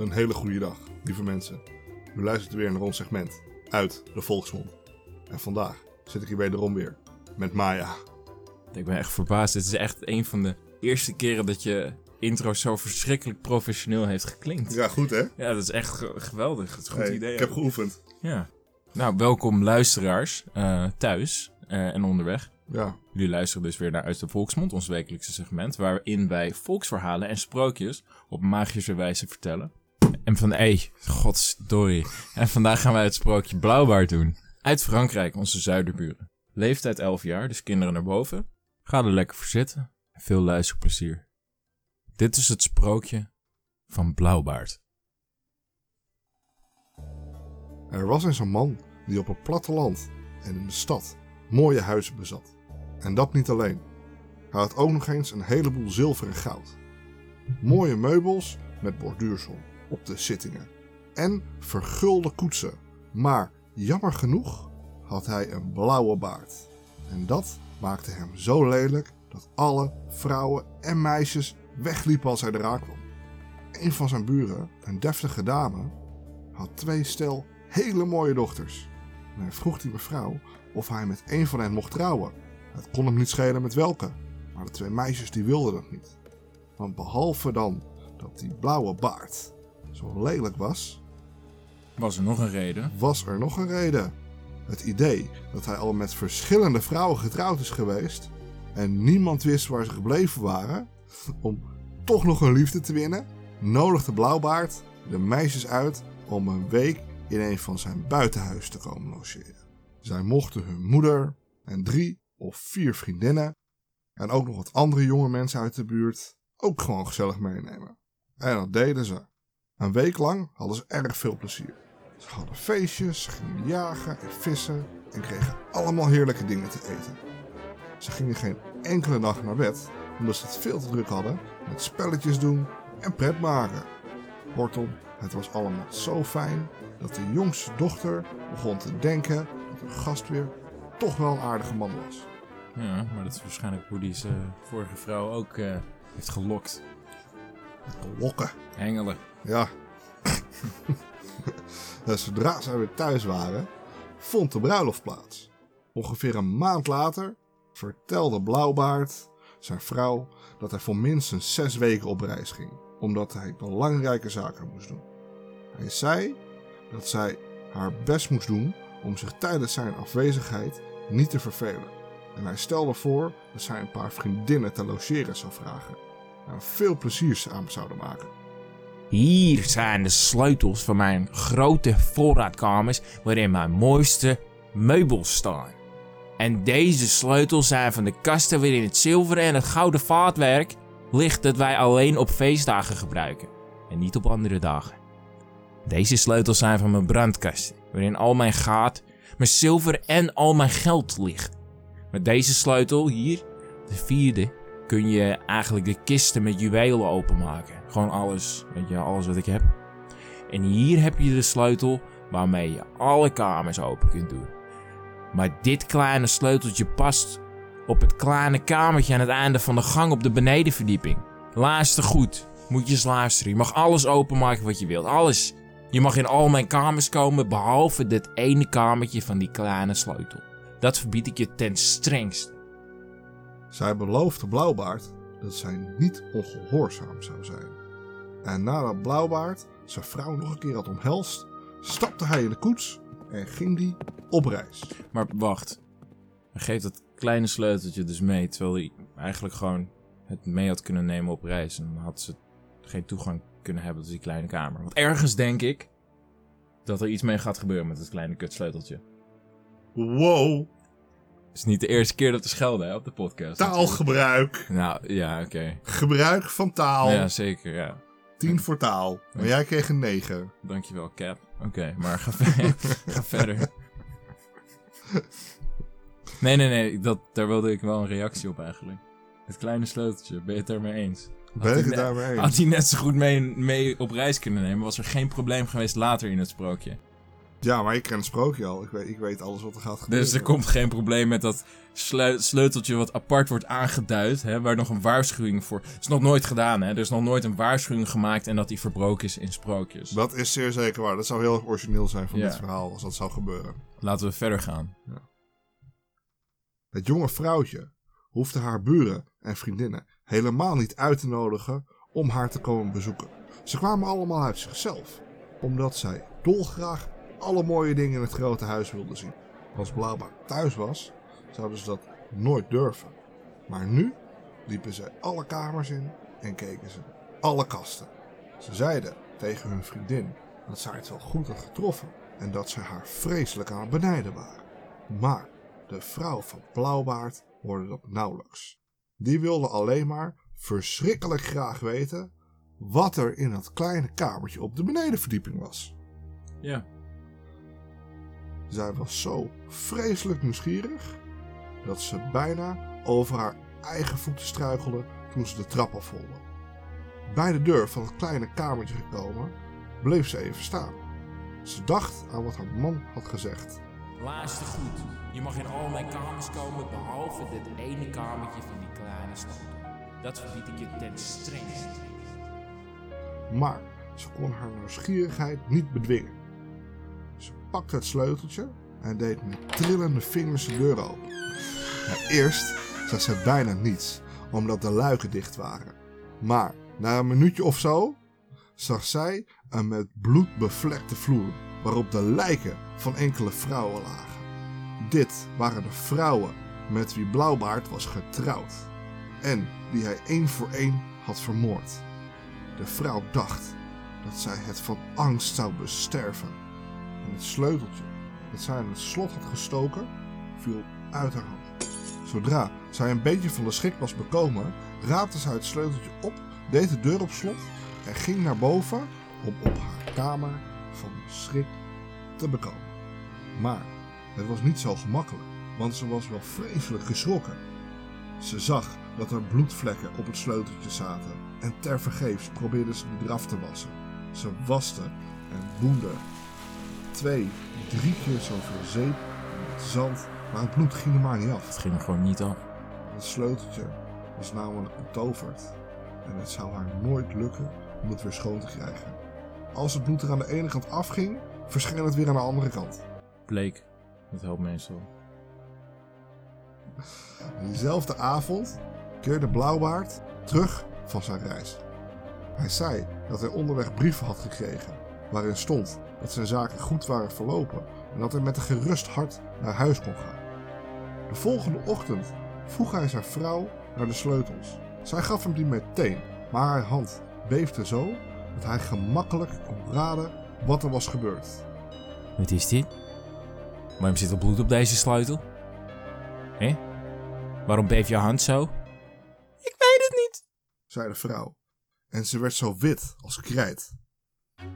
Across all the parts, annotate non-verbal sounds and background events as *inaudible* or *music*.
Een hele goede dag, lieve mensen. U luistert weer naar ons segment uit de Volksmond. En vandaag zit ik hier wederom weer met Maya. Ik ben echt verbaasd. Dit is echt een van de eerste keren dat je intro zo verschrikkelijk professioneel heeft geklinkt. Ja, goed hè? Ja, dat is echt ge- geweldig. Dat is een goed Hey, idee. ik heb geoefend. Ja. Nou, welkom luisteraars eh, thuis eh, en onderweg. Ja, Jullie luisteren dus weer naar Uit de Volksmond, ons wekelijkse segment, waarin wij volksverhalen en sprookjes op magische wijze vertellen. En van, hé, godsdorie. En vandaag gaan wij het sprookje Blauwbaard doen. Uit Frankrijk, onze zuiderburen. Leeftijd 11 jaar, dus kinderen naar boven. Ga er lekker voor zitten. Veel luisterplezier. Dit is het sprookje van Blauwbaard. er was eens een man die op het platteland en in de stad mooie huizen bezat. En dat niet alleen. Hij had ook nog eens een heleboel zilver en goud. Mooie meubels met borduursel op de zittingen. En vergulde koetsen. Maar jammer genoeg had hij een blauwe baard. En dat maakte hem zo lelijk dat alle vrouwen en meisjes wegliepen als hij eraan kwam. Een van zijn buren, een deftige dame, had twee stel hele mooie dochters. En hij vroeg die mevrouw of hij met een van hen mocht trouwen. Het kon hem niet schelen met welke, maar de twee meisjes die wilden dat niet. Want behalve dan dat die blauwe baard zo lelijk was, Was er nog een reden? was er nog een reden. Het idee dat hij al met verschillende vrouwen getrouwd is geweest en niemand wist waar ze gebleven waren, om toch nog een liefde te winnen, nodigde Blauwbaard de meisjes uit om een week in een van zijn buitenhuis te komen logeren. Zij mochten hun moeder en drie of vier vriendinnen en ook nog wat andere jonge mensen uit de buurt ook gewoon gezellig meenemen. En dat deden ze. Een week lang hadden ze erg veel plezier. Ze hadden feestjes, ze gingen jagen en vissen en kregen allemaal heerlijke dingen te eten. Ze gingen geen enkele nacht naar bed, omdat ze het veel te druk hadden met spelletjes doen en pret maken. Kortom, het was allemaal zo fijn dat de jongste dochter begon te denken dat hun gastheer toch wel een aardige man was. Ja, maar dat is waarschijnlijk hoe die vorige vrouw ook eh, heeft gelokt. Lokken. Hengelen. Ja. *laughs* en zodra zij weer thuis waren, vond de bruiloft plaats. Ongeveer een maand later vertelde Blauwbaard zijn vrouw dat hij voor minstens zes weken op reis ging, omdat hij belangrijke zaken moest doen. Hij zei dat zij haar best moest doen om zich tijdens zijn afwezigheid niet te vervelen. En hij stelde voor dat zij een paar vriendinnen te logeren zou vragen veel plezier samen zouden maken. Hier zijn de sleutels van mijn grote voorraadkamers waarin mijn mooiste meubels staan. En deze sleutels zijn van de kasten waarin het zilveren en het gouden vaatwerk ligt dat wij alleen op feestdagen gebruiken en niet op andere dagen. Deze sleutels zijn van mijn brandkasten waarin al mijn gaat, mijn zilver en al mijn geld ligt. Met deze sleutel hier, de vierde, kun je eigenlijk de kisten met juwelen openmaken. Gewoon alles, weet je, alles wat ik heb. En hier heb je de sleutel waarmee je alle kamers open kunt doen. Maar dit kleine sleuteltje past op het kleine kamertje aan het einde van de gang op de benedenverdieping. Luister goed, moet je eens luisteren. Je mag alles openmaken wat je wilt, alles. Je mag in al mijn kamers komen, behalve dit ene kamertje van die kleine sleutel. Dat verbied ik je ten strengst. Zij beloofde Blauwbaard dat zij niet ongehoorzaam zou zijn. En nadat Blauwbaard zijn vrouw nog een keer had omhelst, stapte hij in de koets en ging die op reis. Maar wacht. Hij geeft dat kleine sleuteltje dus mee, terwijl hij eigenlijk gewoon het mee had kunnen nemen op reis. En dan had ze geen toegang kunnen hebben tot die kleine kamer. Want ergens denk ik dat er iets mee gaat gebeuren met het kleine kutsleuteltje. Wow, Het is niet de eerste keer dat we schelden hè, op de podcast. taalgebruik. Nou, ja, oké. Gebruik van taal. Ja, zeker, ja. 10 voor taal. Maar jij kreeg een 9. Dankjewel, Cap. Oké, *laughs* maar ga, ver- ga verder. Nee, nee, nee. Dat, daar wilde ik wel een reactie op eigenlijk. Het kleine sleuteltje, ben je het daarmee eens? Ben ik hij het daarmee eens? Had hij net zo goed mee, mee op reis kunnen nemen, was er geen probleem geweest later in het sprookje. Ja, maar ik ken het sprookje al. Ik weet, ik weet alles wat er gaat gebeuren. Dus er komt geen probleem met dat sleu- sleuteltje wat apart wordt aangeduid, hè, waar nog een waarschuwing voor... Het is nog nooit gedaan, hè. Er is nog nooit een waarschuwing gemaakt en dat die verbroken is in sprookjes. Dat is zeer zeker waar. Dat zou heel erg origineel zijn van Ja. dit verhaal als dat zou gebeuren. Laten we verder gaan. Het jonge vrouwtje hoefde haar buren en vriendinnen helemaal niet uit te nodigen om haar te komen bezoeken. Ze kwamen allemaal uit zichzelf, omdat zij dolgraag alle mooie dingen in het grote huis wilden zien. Als Blauwbaard thuis was, zouden ze dat nooit durven. Maar nu liepen zij alle kamers in en keken ze alle kasten. Ze zeiden tegen hun vriendin dat zij het wel goed had getroffen en dat ze haar vreselijk aan het benijden waren. Maar de vrouw van Blauwbaard hoorde dat nauwelijks. Die wilde alleen maar verschrikkelijk graag weten wat er in dat kleine kamertje op de benedenverdieping was. Ja. Zij was zo vreselijk nieuwsgierig dat ze bijna over haar eigen voeten struikelde toen ze de trap afholde. Bij de deur van het kleine kamertje gekomen, bleef ze even staan. Ze dacht aan wat haar man had gezegd. Luister goed. Je mag in al mijn kamers komen behalve dit ene kamertje van die kleine stad. Dat verbied ik je ten strengste. Maar ze kon haar nieuwsgierigheid niet bedwingen. Ze pakte het sleuteltje en deed met trillende vingers de deur open. Eerst zag ze bijna niets, omdat de luiken dicht waren. Maar na een minuutje of zo zag zij een met bloed bevlekte vloer, waarop de lijken van enkele vrouwen lagen. Dit waren de vrouwen met wie Blauwbaard was getrouwd en die hij één voor één had vermoord. De vrouw dacht dat zij het van angst zou besterven. En het sleuteltje dat zij in het slot had gestoken, viel uit haar hand. Zodra zij een beetje van de schrik was bekomen, raapte zij het sleuteltje op, deed de deur op slot en ging naar boven om op haar kamer van de schrik te bekomen. Maar het was niet zo gemakkelijk, want ze was wel vreselijk geschrokken. Ze zag dat er bloedvlekken op het sleuteltje zaten en tevergeefs probeerde ze die eraf te wassen. Ze waste en boende twee, drie keer zoveel zeep zand, maar het bloed ging er maar niet af. Het ging er gewoon niet af. Het sleuteltje was namelijk betoverd en het zou haar nooit lukken om het weer schoon te krijgen. Als het bloed er aan de ene kant afging, verscheen het weer aan de andere kant. Bleek. Dat helpt meestal. Diezelfde avond keerde Blauwbaard terug van zijn reis. Hij zei dat hij onderweg brieven had gekregen waarin stond dat zijn zaken goed waren verlopen en dat hij met een gerust hart naar huis kon gaan. De volgende ochtend vroeg hij zijn vrouw naar de sleutels. Zij gaf hem die meteen, maar haar hand beefde zo dat hij gemakkelijk kon raden wat er was gebeurd. Wat is dit? Waarom zit er bloed op deze sleutel? Hé? Waarom beeft je hand zo? Ik weet het niet. zei de vrouw. En ze werd zo wit als krijt,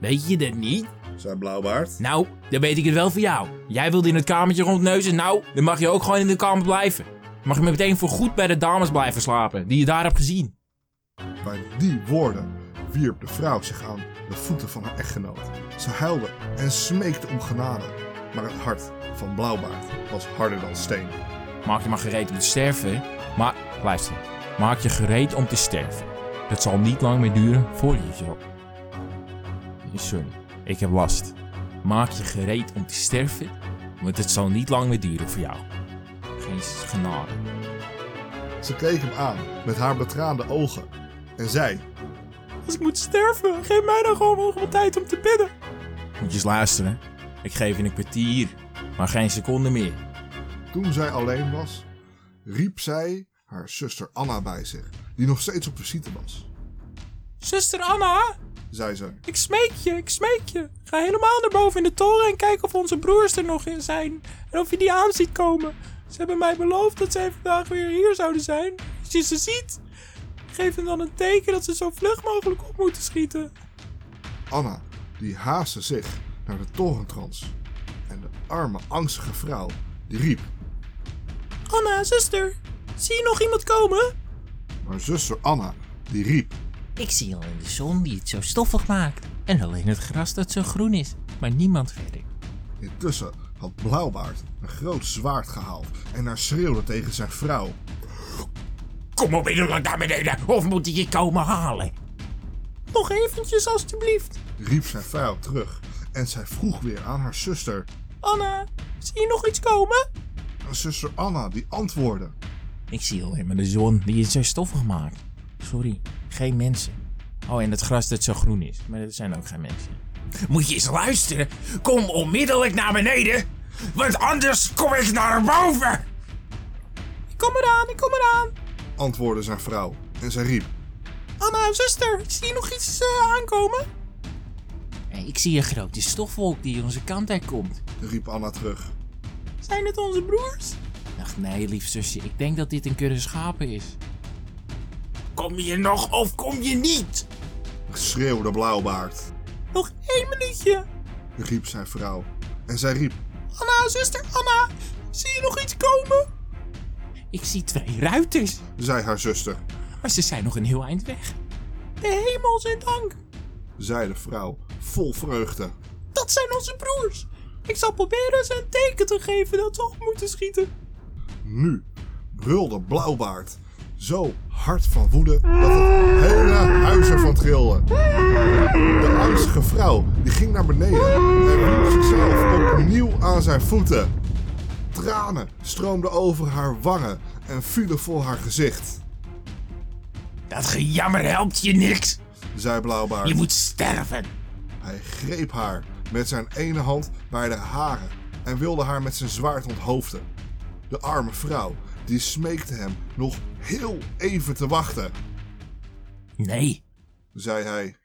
Weet je dat niet? zei Blauwbaard. Nou, dan weet ik het wel voor jou. Jij wilde in het kamertje rondneuzen, nou, dan mag je ook gewoon in de kamer blijven. Mag je meteen voor goed bij de dames blijven slapen, die je daar hebt gezien. Bij die woorden wierp de vrouw zich aan de voeten van haar echtgenoot. Ze huilde en smeekte om genade. Maar het hart van Blauwbaard was harder dan steen. Maak je maar gereed om te sterven. Maar, luister, maak je gereed om te sterven. Het zal niet lang meer duren voor je Sorry, ik heb last. Maak je gereed om te sterven, want het zal niet lang meer duren voor jou. Geen genade. Ze keek hem aan met haar betraande ogen en zei: Als ik moet sterven, geef mij dan gewoon nog wat tijd om te bidden. Moet je eens luisteren. Ik geef je een kwartier, maar geen seconde meer. Toen zij alleen was, riep zij haar zuster Anna bij zich, die nog steeds op visite was. Zuster Anna, Zei ze: ik smeek je, ik smeek je. Ga helemaal naar boven in de toren en kijk of onze broers er nog in zijn. En of je die aan ziet komen. Ze hebben mij beloofd dat zij vandaag weer hier zouden zijn. Als je ze ziet, geef hem dan een teken dat ze zo vlug mogelijk op moeten schieten. Anna, die haastte zich naar de torentrans. En de arme, angstige vrouw, die riep. Anna, zuster, zie je nog iemand komen? Maar zuster Anna, die riep. Ik zie alleen de zon die het zo stoffig maakt. En alleen het gras dat zo groen is, maar niemand verder. Intussen had Blauwbaard een groot zwaard gehaald en haar schreeuwde tegen zijn vrouw. Kom onmiddellijk naar beneden, of moet ik je komen halen? Nog eventjes, alstublieft. Riep zijn vrouw terug en zij vroeg weer aan haar zuster. Anna, zie je nog iets komen? En zuster Anna die antwoordde. Ik zie alleen maar de zon, die is zo stoffig maakt. Sorry, geen mensen. Oh, en het gras dat zo groen is, maar dat zijn ook geen mensen. Moet je eens luisteren. Kom onmiddellijk naar beneden, want anders kom ik naar boven. Ik kom eraan, ik kom eraan. Antwoordde zijn vrouw en zij riep. Anna, zuster, zie je nog iets eh, aankomen? Ik zie een grote stofwolk die onze kant uit komt. Riep Anna terug. Zijn het onze broers? Ach nee, lief zusje, ik denk dat dit een kudde schapen is. Kom je nog of kom je niet? Schreeuwde Blauwbaard. Nog één minuutje. Riep zijn vrouw. En zij riep. Anna, zuster, Anna, zie je nog iets komen? Ik zie twee ruiters, Zei haar zuster. maar ze zijn nog een heel eind weg. De hemel zijn dank. Zei de vrouw. Vol vreugde. Dat zijn onze broers. Ik zal proberen ze een teken te geven dat ze op moeten schieten. Nu brulde Blauwbaard zo hard van woede dat het hele huis ervan trilde. De angstige vrouw die ging naar beneden en wierp zichzelf opnieuw aan zijn voeten. Tranen stroomden over haar wangen en vielen voor haar gezicht, Dat gejammer helpt je niks. zei Blauwbaard. Je moet sterven. Hij greep haar met zijn ene hand bij de haren en wilde haar met zijn zwaard onthoofden. De arme vrouw die smeekte hem nog heel even te wachten, Nee, zei hij.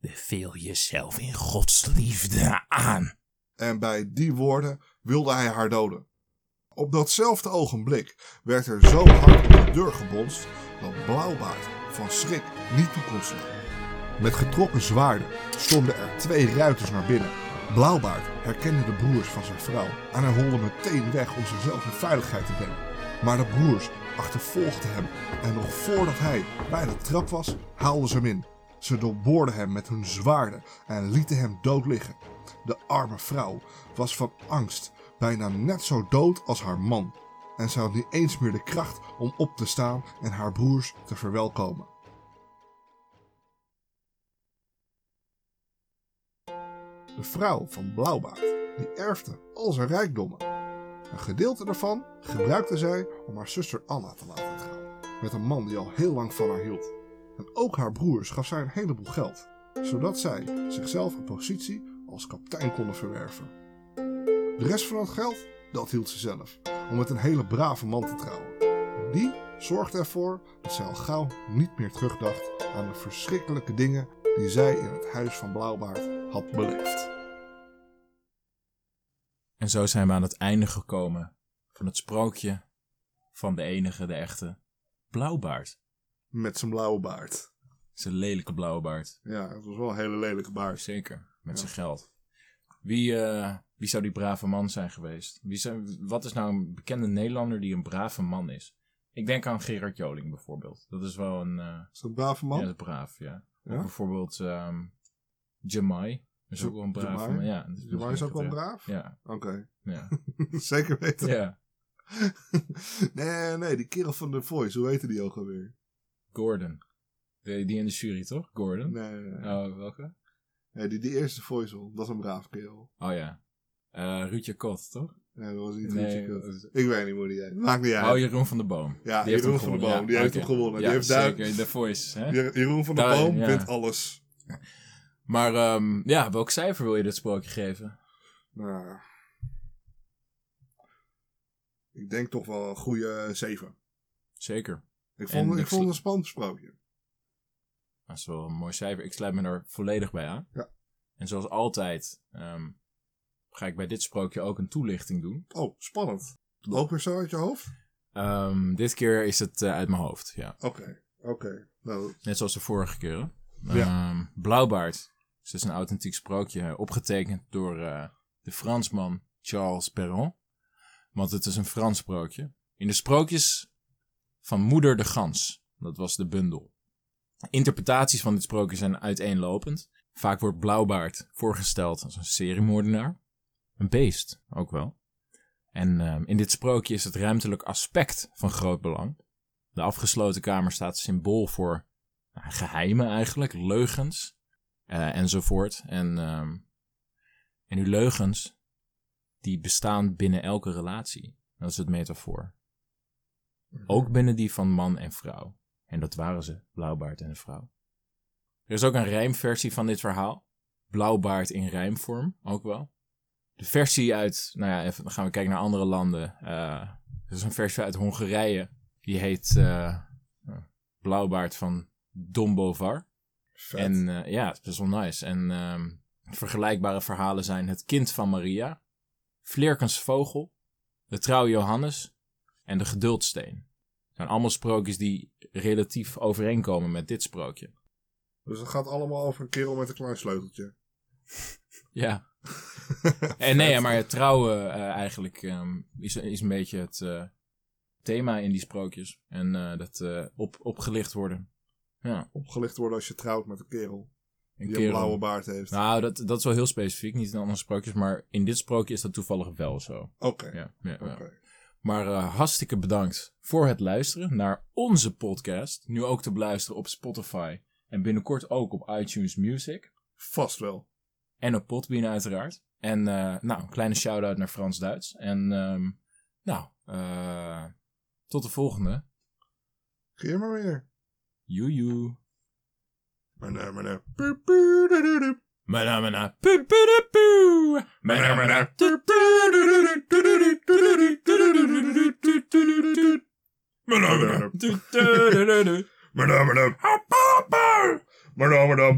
beveel jezelf in Gods liefde aan. En bij die woorden wilde hij haar doden. Op datzelfde ogenblik werd er zo hard op de deur gebonst dat Blauwbaard van schrik niet toe kon slaan. Met getrokken zwaarden stonden er twee ruiters naar binnen. Blauwbaard herkende de broers van zijn vrouw en hij holde meteen weg om zichzelf in veiligheid te brengen. Maar de broers achtervolgden hem en nog voordat hij bij de trap was, haalden ze hem in. Ze doorboorden hem met hun zwaarden en lieten hem dood liggen. De arme vrouw was van angst bijna net zo dood als haar man. En ze had niet eens meer de kracht om op te staan en haar broers te verwelkomen. De vrouw van Blauwbaard, die erfde al zijn rijkdommen. Een gedeelte daarvan gebruikte zij om haar zuster Anna te laten trouwen. Met een man die al heel lang van haar hield. En ook haar broers gaf zij een heleboel geld. Zodat zij zichzelf een positie als kapitein konden verwerven. De rest van het geld, dat hield ze zelf. Om met een hele brave man te trouwen. Die zorgde ervoor dat zij al gauw niet meer terugdacht aan de verschrikkelijke dingen die zij in het huis van Blauwbaard had beleefd. En zo zijn we aan het einde gekomen van het sprookje van de enige, de echte Blauwbaard. Met zijn blauwe baard. Zijn lelijke blauwe baard. Ja, het was wel een hele lelijke baard. Zeker, met zijn geld. Wie, eh, wie zou die brave man zijn geweest? Wie zijn, wat is nou een bekende Nederlander die een brave man is? Ik denk aan Gerard Joling bijvoorbeeld. Dat is wel een... eh, Is dat een brave man? Ja, dat is braaf, ja. Ja? Of bijvoorbeeld ehm Jamai. Is ook wel een braaf Jamai? Ja, Jamai is ook wel ja. braaf? Ja, Oké, ja. *laughs* zeker weten. ja. *laughs* nee, nee, die kerel van The Voice, hoe heette die ook alweer? Gordon. Die, die in de jury, toch? Gordon? Nee, nee, nee. Oh, welke? Nee, die, die eerste Voice, dat is een braaf kerel. Oh ja. Eh Ruudje Kot, toch? Nee, dat was niet Nee, dat is- Ik weet niet hoe die heet. Maakt niet uit. Oh, Jeroen van der Boom. Ja, Die heeft Jeroen van der gewonnen. Boom, die heeft hem gewonnen. Die Ja, heeft daar- zeker. The Voice, hè? Jer- Jeroen van der Daar- Boom wint alles. *laughs* Maar ehm, ja, welk cijfer wil je dit sprookje geven? Nou, ik denk toch wel een goede 7. Zeker. Ik vond, ik ik vond het een spannend sprookje. Dat is wel een mooi cijfer. Ik sluit me er volledig bij aan. Ja. En zoals altijd ehm, ga ik bij dit sprookje ook een toelichting doen. Oh, spannend. Ook weer zo uit je hoofd? Ehm, dit keer is het eh, uit mijn hoofd, ja. Oké, oké. Nou, Net zoals de vorige keren. Ja. Blauwbaard. Dus is een authentiek sprookje, eh, opgetekend door eh, de Fransman Charles Perron. Want het is een Frans sprookje. In de sprookjes van Moeder de Gans. Dat was de bundel. Interpretaties van dit sprookje zijn uiteenlopend. Vaak wordt Blauwbaard voorgesteld als een seriemoordenaar. een beest ook wel. En ehm, in dit sprookje is het ruimtelijk aspect van groot belang. De afgesloten kamer staat symbool voor nou, geheimen eigenlijk, leugens eh, enzovoort. En, ehm, en die leugens, die bestaan binnen elke relatie. Dat is het metafoor. Ook binnen die van man en vrouw. En dat waren ze, Blauwbaard en een vrouw. Er is ook een rijmversie van dit verhaal. Blauwbaard in rijmvorm, ook wel. De versie uit, nou ja, even, dan gaan we kijken naar andere landen. Eh, er is een versie uit Hongarije. Die heet eh, Blauwbaard van Dombovar. Vet. En eh, ja, het is best wel nice. En ehm, vergelijkbare verhalen zijn Het Kind van Maria, Vleerkens Vogel, De Trouw Johannes en De Geduldsteen. Het zijn allemaal sprookjes die relatief overeenkomen met dit sprookje. Dus het gaat allemaal over een kerel met een klein sleuteltje. *laughs* Ja. *laughs* en nee, maar het trouwen eh, eigenlijk ehm, is, is een beetje het eh, thema in die sprookjes. En eh, dat eh, op, opgelicht worden. Ja, Opgelicht worden als je trouwt met een kerel een die een blauwe baard heeft. Nou, dat, dat is wel heel specifiek, niet in andere sprookjes. Maar in dit sprookje is dat toevallig wel zo. Oké. Ja, ja, ja. Oké. Maar eh, hartstikke bedankt voor het luisteren naar onze podcast. Nu ook te beluisteren op Spotify. En binnenkort ook op iTunes Music. Vast wel. En op Podbean uiteraard. En eh, nou, een kleine shout-out naar Frans-Duits. En ehm, nou, eh, tot de volgende. Geer maar weer. You you. Mana mana boo boo doo doo doo. Mana mana boo boo doo boo.